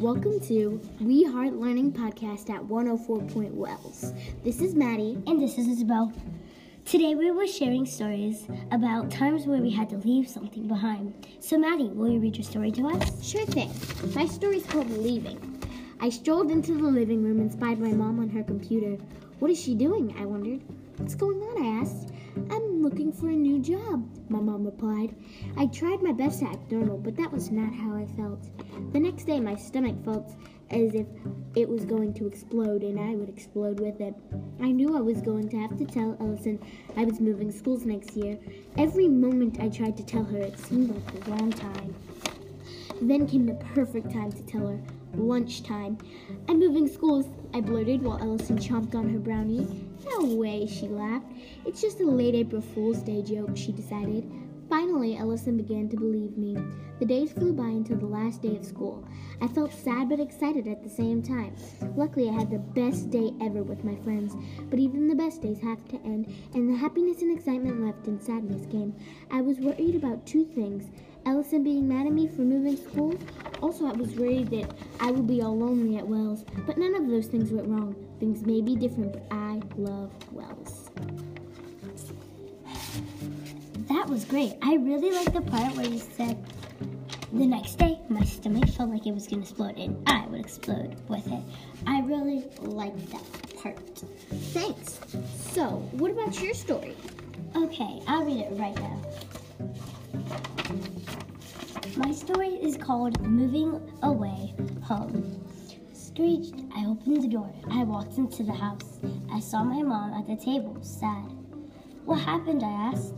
Welcome to We Heart Learning Podcast at 104 Point Wells. This is Maddie. And this is Isabel. Today we were sharing stories about times where we had to leave something behind. So, Maddie, will you read your story to us? Sure thing. My story's called Leaving. I strolled into the living room and spied my mom on her computer. What is she doing? I wondered. What's going on? I asked. I'm looking for a new job, my mom replied. I tried my best to act normal, but that was not how I felt. The next day, my stomach felt as if it was going to explode and I would explode with it. I knew I was going to have to tell Ellison I was moving schools next year. Every moment I tried to tell her, it seemed like the wrong time. Then came the perfect time to tell her lunchtime. I'm moving schools, I blurted while Ellison chomped on her brownie. No way, she laughed. It's just a late April Fool's Day joke, she decided. Finally, Ellison began to believe me. The days flew by until the last day of school. I felt sad but excited at the same time. Luckily, I had the best day ever with my friends, but even the best days have to end, and the happiness and excitement left and sadness came. I was worried about two things Ellison being mad at me for moving schools. Also, I was worried that I would be all lonely at Wells, but none of those things went wrong. Things may be different, but I love Wells. That was great. I really liked the part where you said the next day my stomach felt like it was going to explode and I would explode with it. I really liked that part. Thanks. So, what about your story? Okay, I'll read it right now. My story is called Moving Away Home. Screeched, I opened the door. I walked into the house. I saw my mom at the table, sad. What happened? I asked.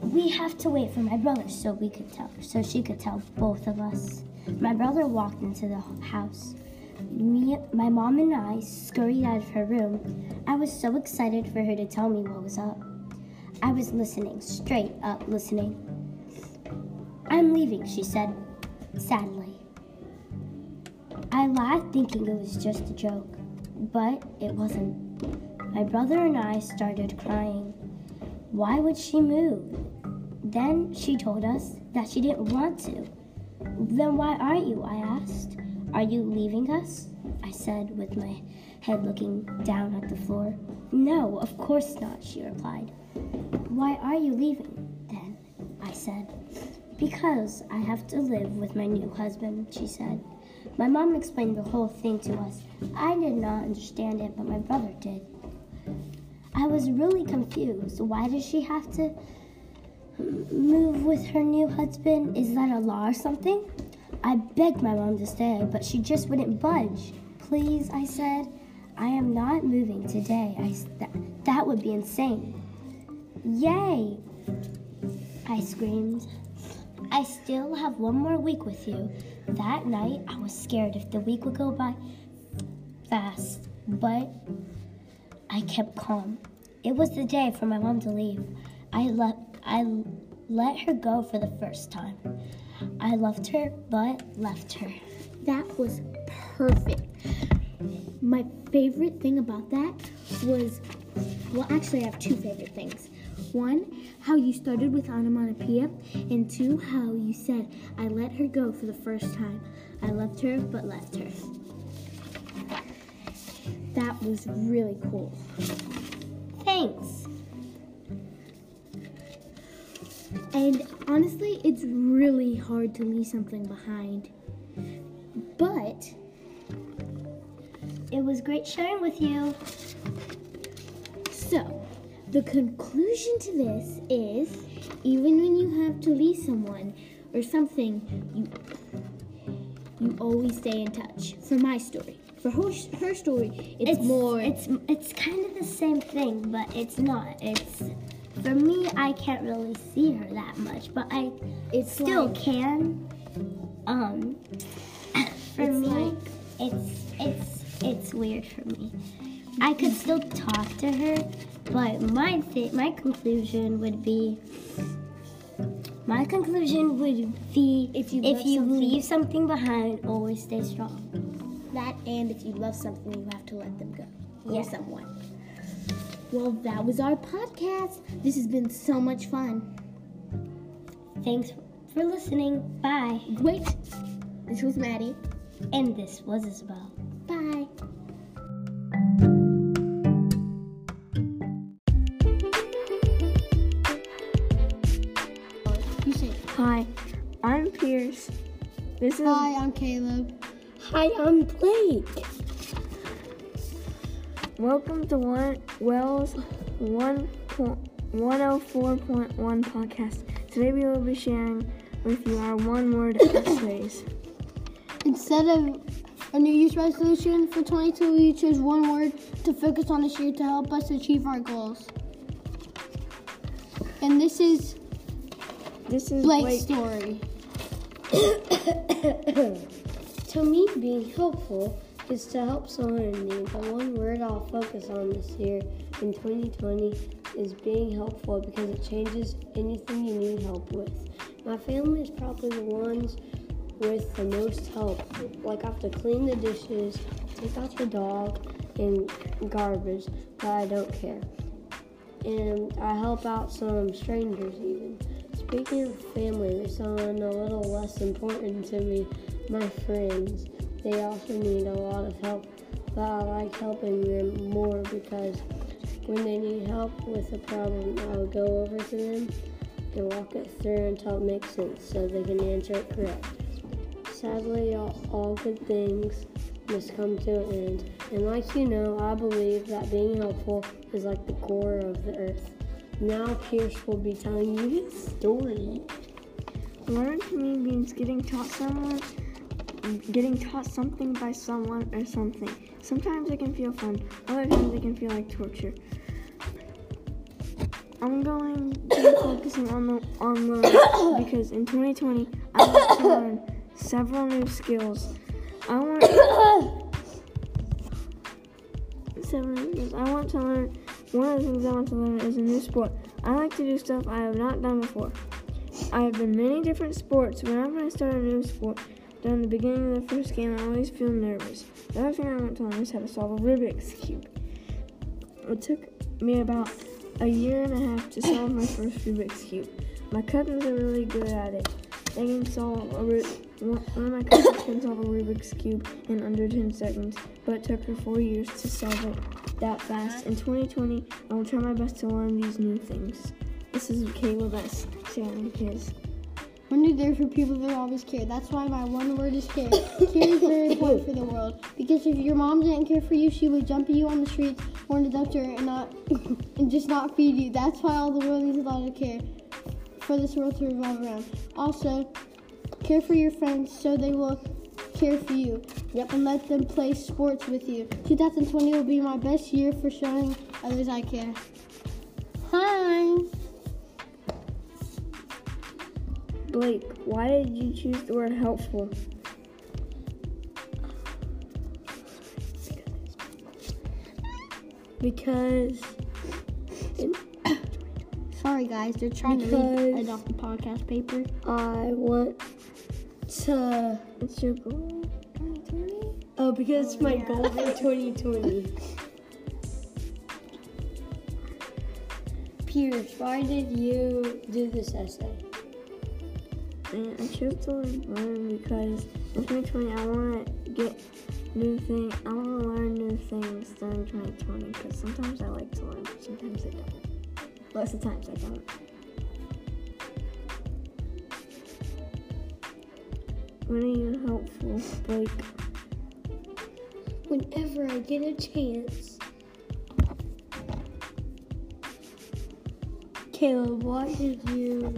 We have to wait for my brother so we could tell so she could tell both of us. My brother walked into the house. Me, my mom and I scurried out of her room. I was so excited for her to tell me what was up. I was listening, straight up listening. I'm leaving, she said, sadly. I laughed, thinking it was just a joke, but it wasn't. My brother and I started crying. Why would she move? Then she told us that she didn't want to. Then why aren't you? I asked. Are you leaving us? I said with my head looking down at the floor. No, of course not, she replied. Why are you leaving then? I said. Because I have to live with my new husband, she said. My mom explained the whole thing to us. I did not understand it, but my brother did. I was really confused. Why does she have to move with her new husband? Is that a law or something? I begged my mom to stay, but she just wouldn't budge. Please, I said. I am not moving today. I, th- that would be insane. Yay! I screamed. I still have one more week with you. That night, I was scared if the week would go by fast, but I kept calm. It was the day for my mom to leave. I let I let her go for the first time. I loved her, but left her. That was perfect. My favorite thing about that was, well, actually, I have two favorite things. One, how you started with onomatopoeia, and two, how you said, I let her go for the first time. I loved her, but left her. That was really cool. And honestly, it's really hard to leave something behind. But It was great sharing with you. So, the conclusion to this is even when you have to leave someone or something, you you always stay in touch. For my story, for her, her story, it's, more. It's it's kind of the same thing, but it's not. It's for me. I can't really see her that much, but I it's still like, can. Um, for It's me, like- it's it's it's weird for me. I could still talk to her, but my th- my conclusion would be. My conclusion would be If you if you something- leave something behind, always stay strong. That, and if you love something, you have to let them go. Or Yeah. someone. Well, that was our podcast. This has been so much fun. Thanks for listening. Bye. Wait, this was Maddie. And this was Isabel. Bye. Hi, I'm Pierce. This is Hi, I'm Caleb. Hi, I'm Blake. welcome to one Wells one one oh four point one podcast. Today we will be sharing with you our one word essays. Instead of a New Year's resolution for 22, we chose one word to focus on this year to help us achieve our goals. And this is This is Blake's Blake. story. To me, being helpful is to help someone in need. The one word I'll focus on this year in 2020 is being helpful because it changes anything you need help with. My family is probably the ones with the most help. Like I have to clean the dishes, take out the dog, and garbage, but I don't care. And I help out some strangers even. Speaking of family, there's someone a little less important to me, my friends. They also need a lot of help, but I like helping them more because when they need help with a problem, I'll go over to them and walk it through until it makes sense so they can answer it correct. Sadly, all, all good things must come to an end. And like you know, I believe that being helpful is like the core of the earth. Now Pierce will be telling you his story. Learn means getting taught someone getting taught something by someone or something. Sometimes it can feel fun, other times it can feel like torture. I'm going to be focusing on the on learning because in 2020 I want to learn several new skills. I want several new skills. I want to learn. One of the things I want to learn is a new sport. I like to do stuff I have not done before. I have been many different sports. Whenever I start a new sport, during the beginning of the first game, I always feel nervous. The other thing I want to learn is how to solve a Rubik's Cube. It took me about a year and a half to solve my first Rubik's Cube. My cousins are really good at it. They can solve a Ru- one of my cousins can solve a Rubik's Cube in under 10 seconds, but it took her four years to solve it that fast. In 2020, I will try my best to learn these new things. This is Caleb S. sharing his. When you're there for people that always care. That's why my one word is care. care is very important for the world. Because if your mom didn't care for you, she would jump at you on the streets or in the dumpster and not and just not feed you. That's why all the world needs a lot of care for this world to revolve around. Also, care for your friends so they will care for you. Yep. And let them play sports with you. 2020 will be my best year for showing others I care. Blake, why did you choose the word helpful? Because Sorry, guys. They're trying to read it off the podcast paper. I want to. It's your goal. 2020? Oh, because it's my goal for 2020. Pierce, why did you do this essay? And I chose word learn because in 2020 I want to get new things. I want to learn new things during 2020 because sometimes I like to learn, but sometimes I don't. Most of times I don't. When are you helpful, Blake? Whenever I get a chance. Caleb, why did you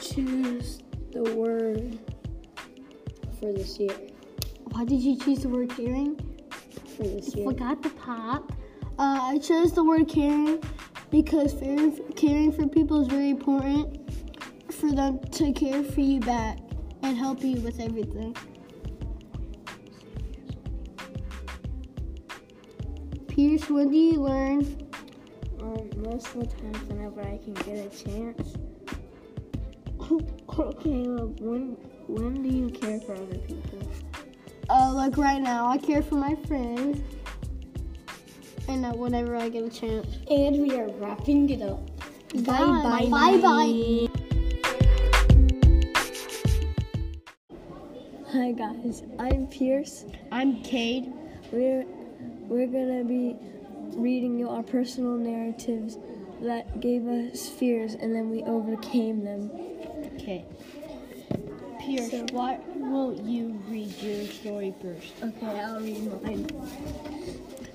choose the word for this year? Why did you choose the word caring? For this year. I Forgot the pop. Uh, I chose the word caring because caring, caring for people is very important for them to care for you back and help you with everything. Pierce, when do you learn? Um, most of the times whenever I can get a chance. Caleb, when when do you care for other people? Uh, like right now, I care for my friends, and uh, whenever I get a chance. And we are wrapping it up. Bye bye. Bye bye. Hi guys, I'm Pierce. I'm Cade. We're we're gonna be reading you our personal narratives that gave us fears and then we overcame them. Okay. Pierce, So- why won't you read your story first? Okay, I'll read mine.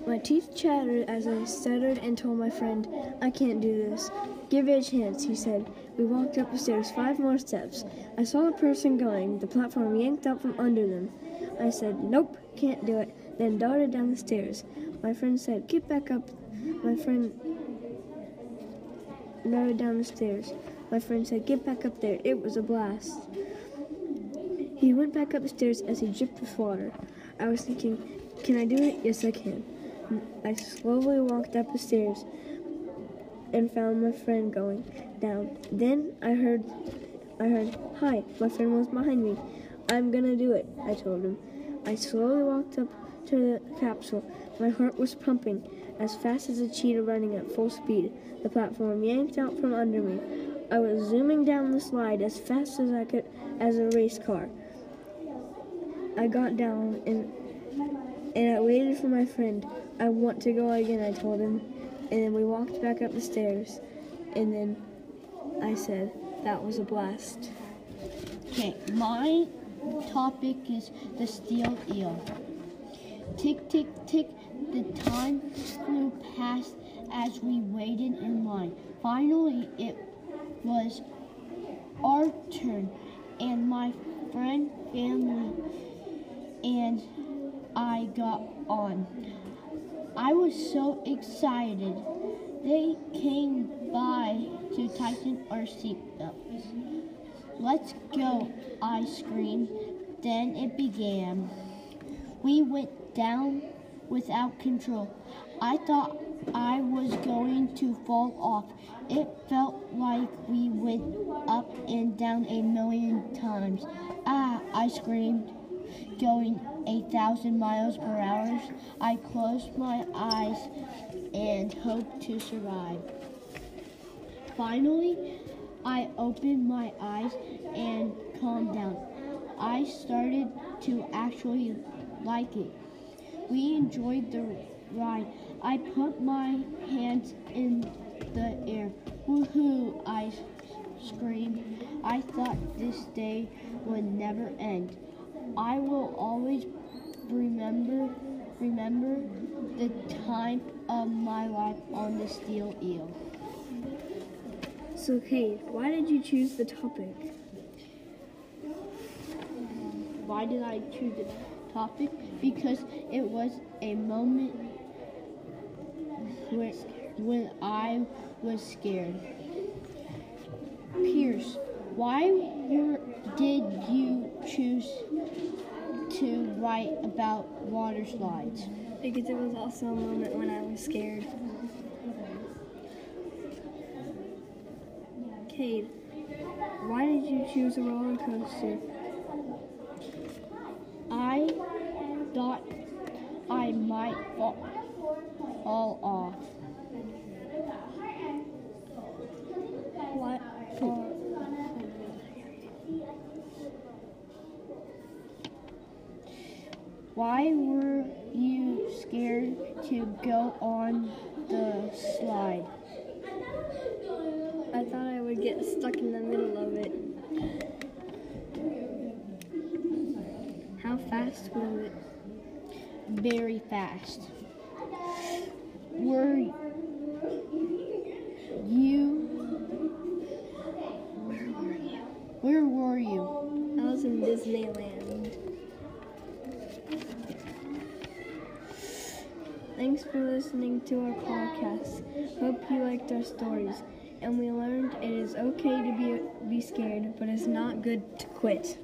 My teeth chattered as I stuttered and told my friend, I can't do this. Give it a chance, he said. We walked up the stairs five more steps. I saw the person going, the platform yanked out from under them. I said, Nope, can't do it, then darted down the stairs. My friend said, Get back up. My friend darted down the stairs. My friend said, Get back up there. It was a blast. He went back up the stairs as he dripped with water. I was thinking, can I do it? Yes, I can. I slowly walked up the stairs and found my friend going down. Then I heard, I heard, hi. My friend was behind me. I'm gonna do it. I told him. I slowly walked up to the capsule. My heart was pumping as fast as a cheetah running at full speed. The platform yanked out from under me. I was zooming down the slide as fast as I could as a race car. I got down and and I waited for my friend. I want to go again, I told him. And then we walked back up the stairs. And then I said, that was a blast. Okay, my topic is the steel eel. Tick, tick, tick, the time flew past as we waited in line. Finally, it was our turn, and my friend, family, and I got on. I was so excited. They came by to tighten our seatbelts. Let's go, I screamed. Then it began. We went down without control. I thought I was going to fall off. It felt like we went up and down a million times. Ah, I screamed, going a thousand miles per hour. I closed my eyes and hoped to survive. Finally, I opened my eyes and calmed down. I started to actually like it. We enjoyed the ride. I put my hands in the air. Woohoo! I screamed. I thought this day would never end. I will always remember remember the time of my life on the steel eel. So, Cade, why did you choose the topic? Why did I choose the topic? Because it was a moment when, when I was scared. Pierce, why were, did you choose to write about water slides? Because it was also a moment when I was scared. Cade, why did you choose a roller coaster? I thought I might fall, fall off. What? Why were you scared to go on to our podcast. Hope you liked our stories. And we learned it is okay to be be scared, but it's not good to quit.